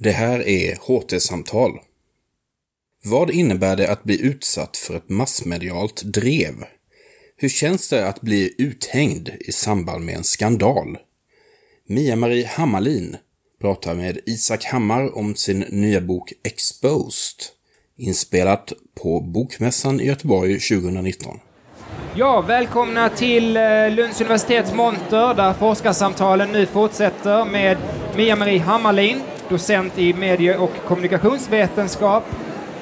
Det här är HT-samtal. Vad innebär det att bli utsatt för ett massmedialt drev? Hur känns det att bli uthängd i samband med en skandal? Mia-Marie Hammarlin pratar med Isak Hammar om sin nya bok Exposed, inspelat på Bokmässan i Göteborg 2019. Ja, välkomna till eh, Lunds universitets monter där forskarsamtalen nu fortsätter med Mia-Marie Hammarlin, docent i medie och kommunikationsvetenskap.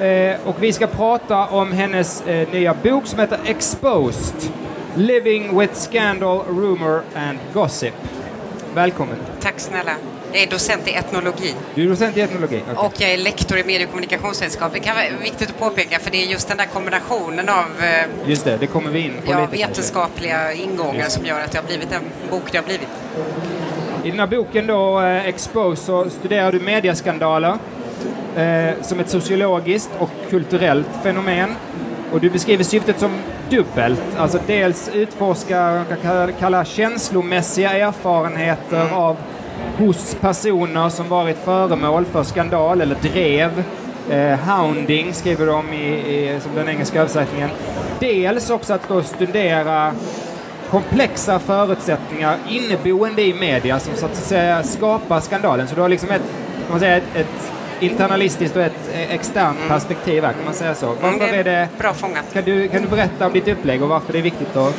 Eh, och vi ska prata om hennes eh, nya bok som heter Exposed. Living with Scandal, Rumor and Gossip. Välkommen. Tack snälla. Jag är docent i etnologi. Du är docent i etnologi? Okay. Och jag är lektor i medie och kommunikationsvetenskap. Det kan vara viktigt att påpeka för det är just den där kombinationen av eh, just det, det kommer vi in på ja, lite vetenskapliga ingångar just. som gör att det har blivit den bok det har blivit. I den här boken då, eh, Expose, så studerar du mediaskandaler eh, som ett sociologiskt och kulturellt fenomen. Och du beskriver syftet som dubbelt, alltså dels utforska vad kan kalla känslomässiga erfarenheter mm. av hos personer som varit föremål för skandal eller drev. Eh, hounding skriver de i, i, som den engelska översättningen. Dels också att då studera komplexa förutsättningar inneboende i media som så att säga skapar skandalen. Så du har liksom ett, kan man säga, ett, ett internalistiskt och ett externt mm. perspektiv här, kan man säga så. Varför mm, det är, är det, bra fångat. Kan du, kan du berätta om ditt upplägg och varför det är viktigt då?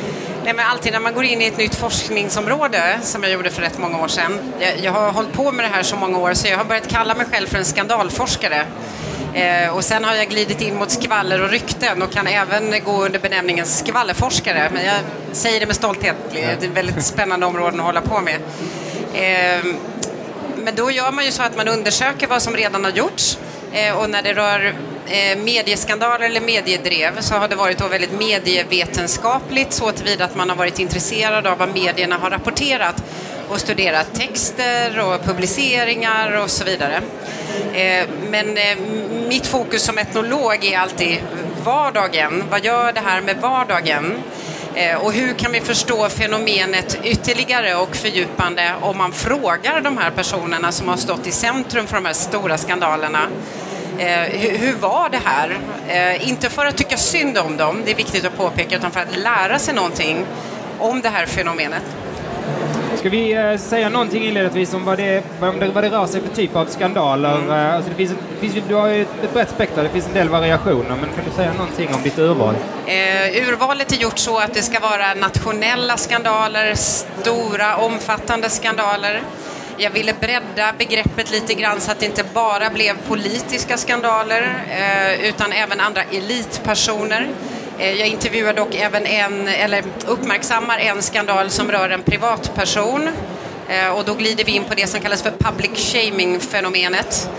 Nej, men alltid när man går in i ett nytt forskningsområde, som jag gjorde för rätt många år sedan. Jag, jag har hållit på med det här så många år så jag har börjat kalla mig själv för en skandalforskare. Eh, och sen har jag glidit in mot skvaller och rykten och kan även gå under benämningen skvallerforskare. Men jag säger det med stolthet. Det är väldigt spännande områden att hålla på med. Eh, men då gör man ju så att man undersöker vad som redan har gjorts eh, och när det rör eh, medieskandaler eller mediedrev så har det varit då väldigt medievetenskapligt så tillvida att man har varit intresserad av vad medierna har rapporterat och studerat texter och publiceringar och så vidare. Eh, men eh, mitt fokus som etnolog är alltid vardagen. Vad gör det här med vardagen? Eh, och hur kan vi förstå fenomenet ytterligare och fördjupande om man frågar de här personerna som har stått i centrum för de här stora skandalerna hur, var det här? Inte för att tycka synd om dem, det är viktigt att påpeka, utan för att lära sig någonting om det här fenomenet. Ska vi eh, säga någonting inledningsvis om vad det, vad, det, vad det rör sig för typ av skandaler? Mm. Eh, alltså det finns, det finns, du har ju ett brett spektra, det finns en del variationer, men kan du säga någonting om ditt urval? Eh, urvalet är gjort så att det ska vara nationella skandaler, stora, omfattande skandaler. Jag ville bredda begreppet lite grann så att det inte bara blev politiska skandaler eh, utan även andra elitpersoner. Eh, jag intervjuar dock även en, eller uppmärksammar en skandal som rör en privatperson eh, och då glider vi in på det som kallas för public shaming-fenomenet.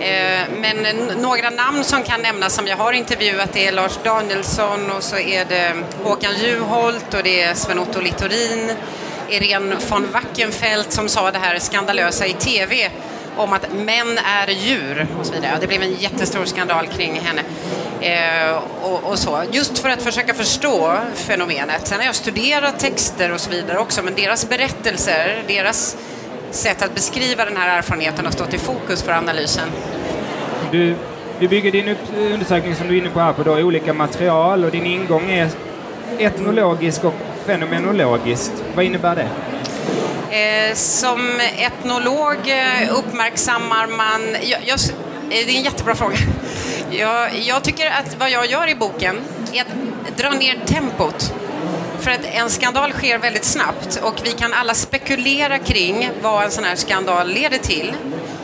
Eh, men några namn som kan nämnas som jag har intervjuat är Lars Danielsson och så är det Håkan Juholt och det är Sven-Otto Littorin Irene von Wackenfeldt som sa det här skandalösa i TV om att män är djur och så vidare. Det blev en jättestor skandal kring henne. Eh, och, och, så. Just för att försöka förstå fenomenet. Sen har jag studerat texter och så vidare också, men deras berättelser, deras sätt att beskriva den här erfarenheten har stått i fokus för analysen. Du, du bygger din undersökning som du är inne på här på då, olika material och din ingång är etnologisk och fenomenologiskt. Vad innebär det? Eh, som etnolog eh, uppmärksammar man... Jag, jag, eh, det är en jättebra fråga. Jag, jag, tycker att vad jag gör i boken är att dra ner tempot. För att en skandal sker väldigt snabbt och vi kan alla spekulera kring vad en sån här skandal leder till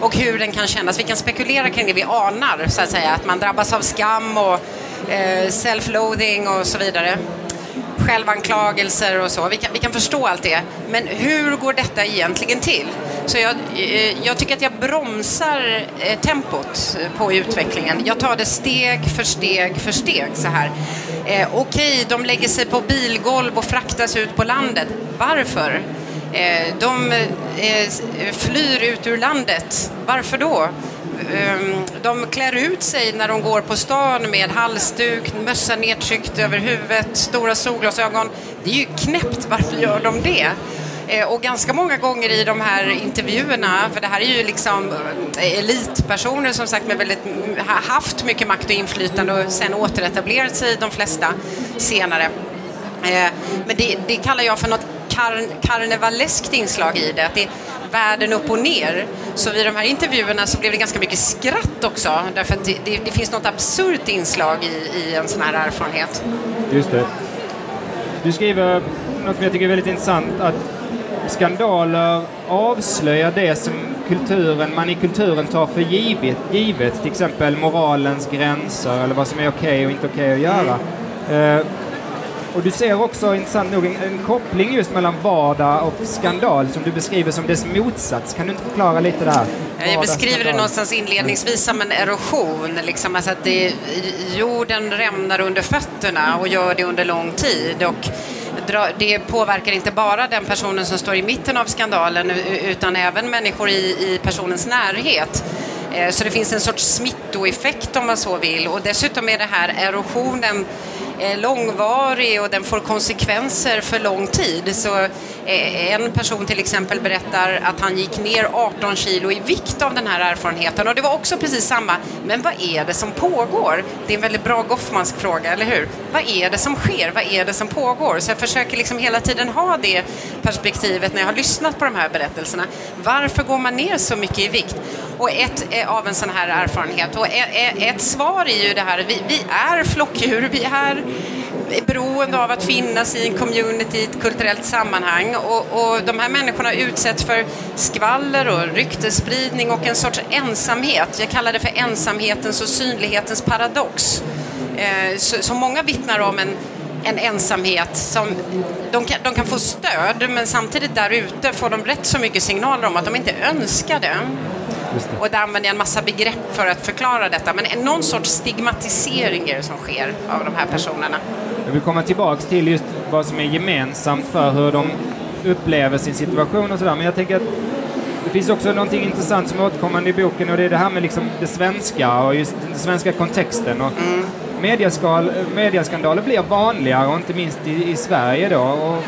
och hur den kan kännas. Vi kan spekulera kring det vi anar, så att säga, att man drabbas av skam och eh, self-loathing och så vidare självanklagelser och så. Vi kan, vi kan förstå allt det. Men hur går detta egentligen till? Så jag, eh, jag tycker att jag bromsar eh, tempot på utvecklingen. Jag tar det steg för steg för steg så här. Eh, Okej, okay, de lägger sig på bilgolv och fraktas ut på landet. Varför? Eh, de eh, flyr ut ur landet. Varför då? Ehm, de klär ut sig när de går på stan med halsduk, mössa nedtryckt över huvudet, stora solglasögon. Det är ju knäppt, varför gör de det? Ehm, och ganska många gånger i de här intervjuerna, för det här är ju liksom eh, elitpersoner som sagt med väldigt, har haft mycket makt och inflytande och sen återetablerat sig de flesta senare. Ehm, men det, det kallar jag för något karnevaleskt inslag i det. Att det världen upp och ner. Så vid de här intervjuerna så blev det ganska mycket skratt också. Därför att det, det, det finns något absurt inslag i, i en sån här erfarenhet. Just det. Du skriver något som jag tycker är väldigt intressant, att skandaler avslöjar det som kulturen, man i kulturen tar för givet, givet till exempel moralens gränser eller vad som är okej okay och inte okej okay att göra. Mm. Och du ser också intressant nog en, en, koppling just mellan vardag och skandal som du beskriver som dess motsats. Kan du inte förklara lite där? Jag beskriver det någonstans inledningsvis som en erosion, liksom, alltså att det, jorden rämnar under fötterna och gör det under lång tid. Och det påverkar inte bara den personen som står i mitten av skandalen utan även människor i, i personens närhet. Eh, så det finns en sorts smittoeffekt om man så vill och dessutom är det här erosionen långvarig och den får konsekvenser för lång tid. Så Eh, en person till exempel berättar att han gick ner 18 kilo i vikt av den här erfarenheten och det var också precis samma. Men vad är det som pågår? Det är en väldigt bra Goffmansk fråga, eller hur? Vad är det som sker? Vad är det som pågår? Så jag försöker liksom hela tiden ha det perspektivet när jag har lyssnat på de här berättelserna. Varför går man ner så mycket i vikt? Och ett eh, av en sån här erfarenhet. Och e, e, ett svar är ju det här, vi, vi är flockdjur, vi är är beroende av att finnas i en community, ett kulturellt sammanhang. Och, och, de här människorna utsätts för skvaller och ryktesspridning och en sorts ensamhet. Jag kallar det för ensamhetens och synlighetens paradox. Eh, så, så många vittnar om en, en ensamhet som de kan, de kan få stöd men samtidigt där ute får de rätt så mycket signaler om att de inte önskar det. Och där använder jag en massa begrepp för att förklara detta. Men någon sorts stigmatisering är det som sker av de här personerna. Jag vill komma tillbaks till just vad som är gemensamt för hur de upplever sin situation och sådär. Men jag tänker att det finns också någonting intressant som är återkommande i boken och det är det här med liksom det svenska och just den svenska kontexten. Och mm. mediaskal, mediaskandaler blir vanligare och inte minst i, i Sverige då. Och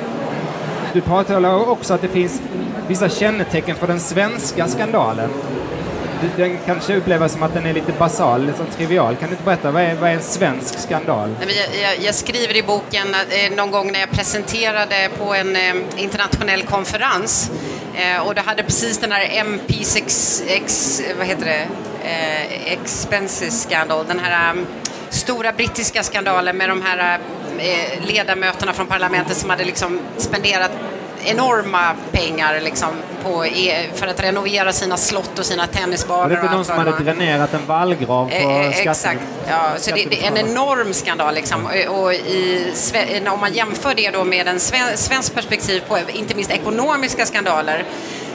du pratar också att det finns vissa kännetecken för den svenska skandalen den kanske upplevas som att den är lite basal, lite trivial. Kan du inte berätta, vad är, vad är en svensk skandal? Jag, jag, jag skriver i boken eh, någon gång när jag presenterade på en eh, internationell konferens eh, och det hade precis den här MP6, X, vad heter det, eh, Expenses scandal, den här mm, stora brittiska skandalen med de här ledamöterna från parlamentet som hade liksom spenderat enorma pengar liksom på, e- för att renovera sina slott och sina tennisbanor. Det är inte de som hade dränerat en vallgrav på eh, eh Exakt, ja, så det, det, är en enorm skandal. Liksom. Och i, om man jämför det då med en sven, svensk perspektiv på inte minst ekonomiska skandaler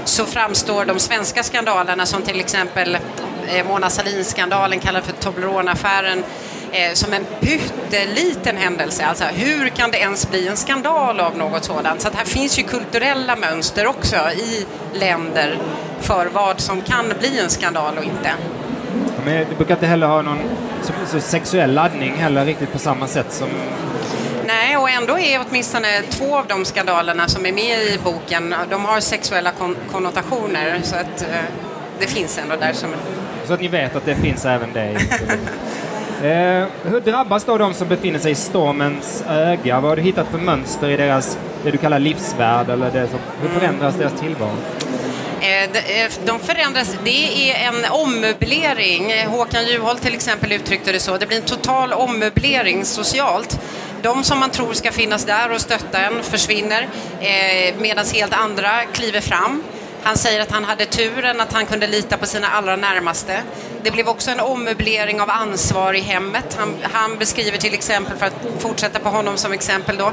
så framstår de svenska skandalerna som till exempel eh, Mona Sahlin-skandalen kallad för Toblerone-affären eh, som en pytteliten händelse. Alltså hur kan det ens bli en skandal av något sådant? Så att här finns ju kulturella mönster också i länder för vad som kan bli en skandal och inte. Men det brukar inte heller ha någon så, så sexuell laddning heller riktigt på samma sätt som Nej, och ändå är åtminstone två av de skandalerna som är med i boken, de har sexuella kon konnotationer. Så att eh, det finns ändå där som... Så att ni vet att det finns även det? Eh, hur drabbas då de som befinner sig i stormens öga? Vad har du hittat för mönster i deras, det du kallar livsvärld? Eller det som, hur förändras deras tillvaro? Eh, eh, de förändras, det är en ommöblering. Håkan Juholt till exempel uttryckte det så. Det blir en total ommöblering socialt. De som man tror ska finnas där och stötta en försvinner eh, medan helt andra kliver fram. Han säger att han hade turen att han kunde lita på sina allra närmaste. Det blev också en ommöblering av ansvar i hemmet. Han, han, beskriver till exempel, för att fortsätta på honom som exempel då,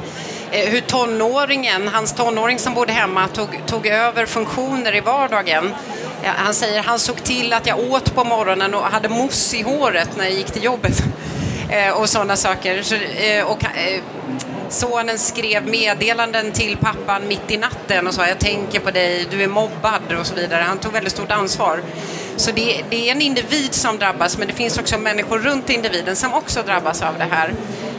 eh, hur tonåringen, hans tonåring som bodde hemma, tog, tog över funktioner i vardagen. Han säger han såg till att jag åt på morgonen och hade mousse i håret när jag gick till jobbet. Eh, och sådana saker. Eh, och, Sonen skrev meddelanden till pappan mitt i natten och sa jag tänker på dig, du är mobbad och så vidare. Han tog väldigt stort ansvar. Så det, det är en individ som drabbas men det finns också människor runt individen som också drabbas av det här.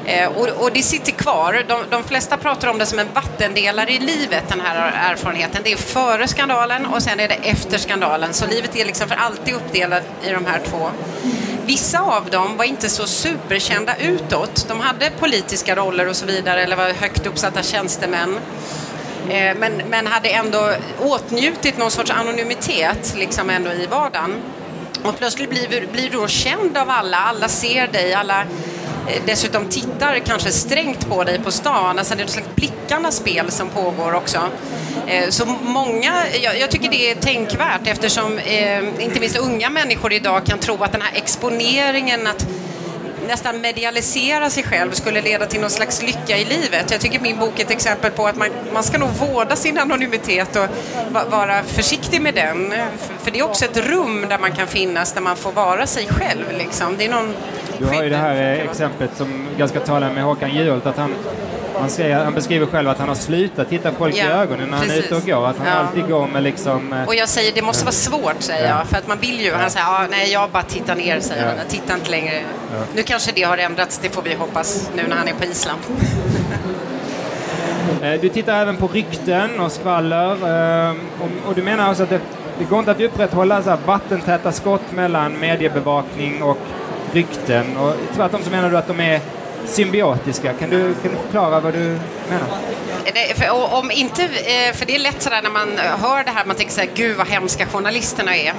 Eh, och, och, det sitter kvar. De, de, flesta pratar om det som en vattendelare i livet, den här erfarenheten. Det är före skandalen och sen är det efter skandalen. Så livet är liksom för alltid uppdelat i de här två. Vissa av dem var inte så superkända utåt. De hade politiska roller och så vidare eller var högt uppsatta tjänstemän. Eh, men, men hade ändå åtnjutit någon sorts anonymitet liksom ändå i vardagen. Och plötsligt blir, blir du då känd av alla, alla ser dig, alla Eh, dessutom tittar kanske strängt på dig på stan. Alltså det är ett slags blickarnas spel som pågår också. Eh, så många, jag, tycker det är tänkvärt eftersom eh, inte minst unga människor idag kan tro att den här exponeringen, att nästan medialisera sig själv skulle leda till någon slags lycka i livet. Jag tycker min bok är ett exempel på att man, man ska nog vårda sin anonymitet och vara försiktig med den. För det är också ett rum där man kan finnas, där man får vara sig själv. Liksom. Det är någon du har ju det här exemplet som ganska talande med Håkan Juholt, att han han, säger, han beskriver själv att han har slutat titta folk ja, i ögonen när precis. han är ute och går. Att han ja. alltid går med liksom... Eh, och jag säger det måste vara svårt, säger ja. jag. För att man vill ju. Han säger ah, nej, jag bara tittar ner, säger han. Jag tittar inte längre. Nu kanske det har ändrats, det får vi hoppas, nu när han är på Island. Eh, du tittar även på rykten och skvaller. Eh, och du menar alltså att det, det går inte att upprätthålla så vattentäta skott mellan mediebevakning och rykten. Och tvärtom så menar du att de är symbiotiska. Kan du, kan du förklara vad du menar? Eh, det, för, om inte, eh, för det är lätt sådär när man eh, hör det här, man tänker såhär, gud vad hemska journalisterna är.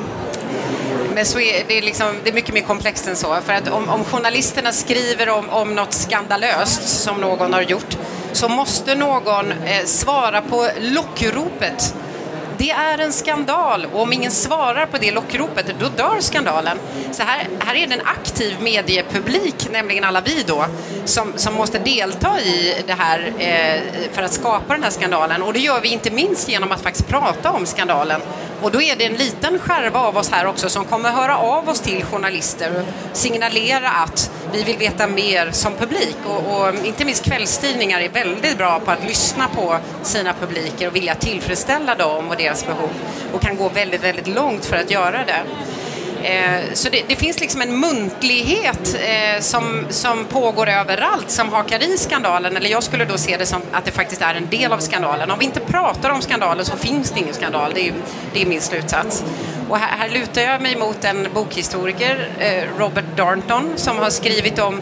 Men så är det, liksom, det är mycket mer komplext än så. För att om, om journalisterna skriver om, om något skandalöst som någon har gjort så måste någon eh, svara på lockropet det är en skandal och om ingen svarar på det lockropet då dör skandalen. Så här, här är det en aktiv mediepublik, nämligen alla vi då, som, som måste delta i det här eh, för att skapa den här skandalen. Och det gör vi inte minst genom att faktiskt prata om skandalen och då är det en liten skärva av oss här också som kommer höra av oss till journalister och signalera att vi vill veta mer som publik. Och, och inte minst kvällstidningar är väldigt bra på att lyssna på sina publiker och vilja tillfredsställa dem och deras behov. Och kan gå väldigt, väldigt långt för att göra det. Eh, så det, det, finns liksom en muntlighet eh, som, som pågår överallt som hakar i skandalen. Eller jag skulle då se det som att det faktiskt är en del av skandalen. Om vi inte pratar om skandalen så finns det ingen skandal. Det är, det är min slutsats. Och här, här lutar jag mig mot en bokhistoriker, eh, Robert Darnton, som har skrivit om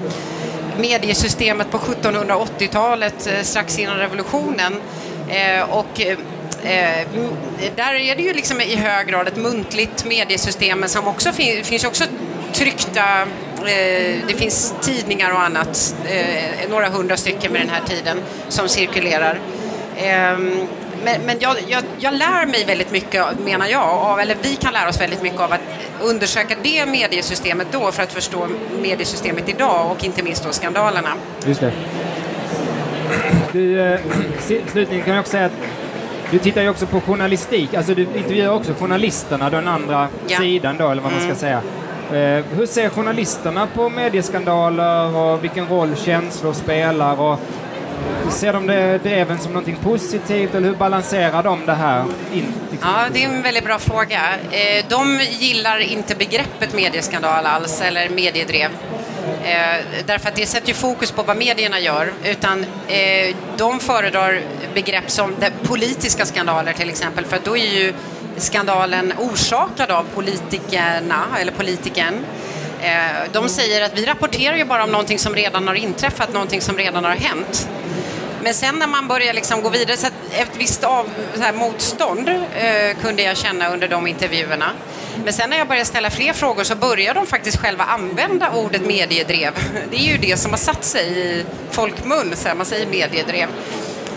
mediesystemet på 1780-talet eh, strax innan revolutionen. Eh, och eh, Eh, där är det ju liksom i hög grad ett muntligt mediesystem men som också fin finns också tryckta eh, det finns tidningar och annat, eh, några hundra stycken med den här tiden, som cirkulerar. Ehm, men, men jag, jag, jag, lär mig väldigt mycket, menar jag, av, eller vi kan lära oss väldigt mycket av att undersöka det mediesystemet då för att förstå mediesystemet idag och inte minst då skandalerna. Just det. Du, eh, slutligen kan jag också säga att du tittar ju också på journalistik, alltså du intervjuar också journalisterna, den andra ja. sidan då, eller vad man ska mm. säga. Eh, hur ser journalisterna på medieskandaler och vilken roll känslor spelar? Och ser de det, det även som någonting positivt eller hur balanserar de det här? In, liksom? Ja, det är en väldigt bra fråga. Eh, de gillar inte begreppet medieskandal alls, eller mediedrev. Eh, därför att det sätter ju fokus på vad medierna gör. Utan eh, de föredrar begrepp som politiska skandaler till exempel. För då är ju skandalen orsakad av politikerna eller politiken. Eh, de säger att vi rapporterar ju bara om någonting som redan har inträffat, någonting som redan har hänt. Men sen när man börjar liksom gå vidare, så ett visst av, så motstånd eh, kunde jag känna under de intervjuerna. Men sen när jag började ställa fler frågor så börjar de faktiskt själva använda ordet mediedrev. Det är ju det som har satt sig i folkmun, så här, man säger mediedrev.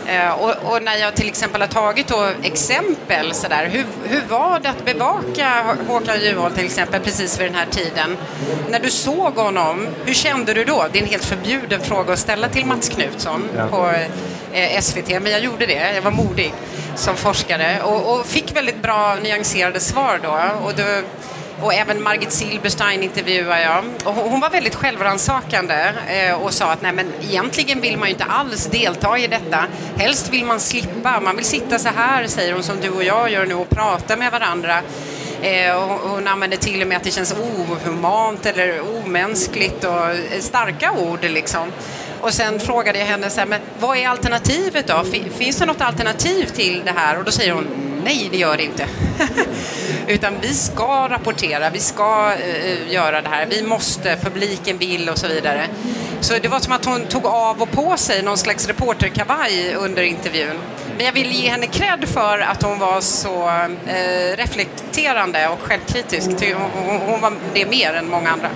Uh, och, och, när jag till exempel har tagit då exempel sådär, hur, hur var det att bevaka Håkan Juholt till exempel precis vid den här tiden? När du såg honom, hur kände du då? Det är en helt förbjuden fråga att ställa till Mats Knutsson ja. på uh, SVT, men jag gjorde det, jag var modig som forskare och, och, fick väldigt bra nyanserade svar då. Och, då, och även Margit Silberstein intervjuade jag. Och hon var väldigt självrannsakande eh, och sa att nej men egentligen vill man ju inte alls delta i detta. Helst vill man slippa, man vill sitta så här säger hon som du och jag gör nu och prata med varandra. Eh, och hon använder till och med att det känns ohumant eller omänskligt och starka ord liksom. Och sen frågade jag henne så här, men vad är alternativet då? Finns det något alternativ till det här? Och då säger hon, nej det gör det inte. Utan vi ska rapportera, vi ska uh, göra det här, vi måste, publiken vill och så vidare. Så det var som att hon tog av och på sig någon slags reporterkavaj under intervjun. Men jag vill ge henne cred för att hon var så uh, reflekterande och självkritisk. Hon, hon var det mer än många andra.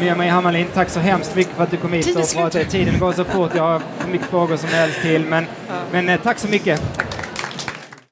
Mia-Marie Hammarlind, tack så hemskt mycket för att du kom hit och pratade. Tiden går så fort, jag har mycket frågor som helst till. Men, men eh, tack så mycket.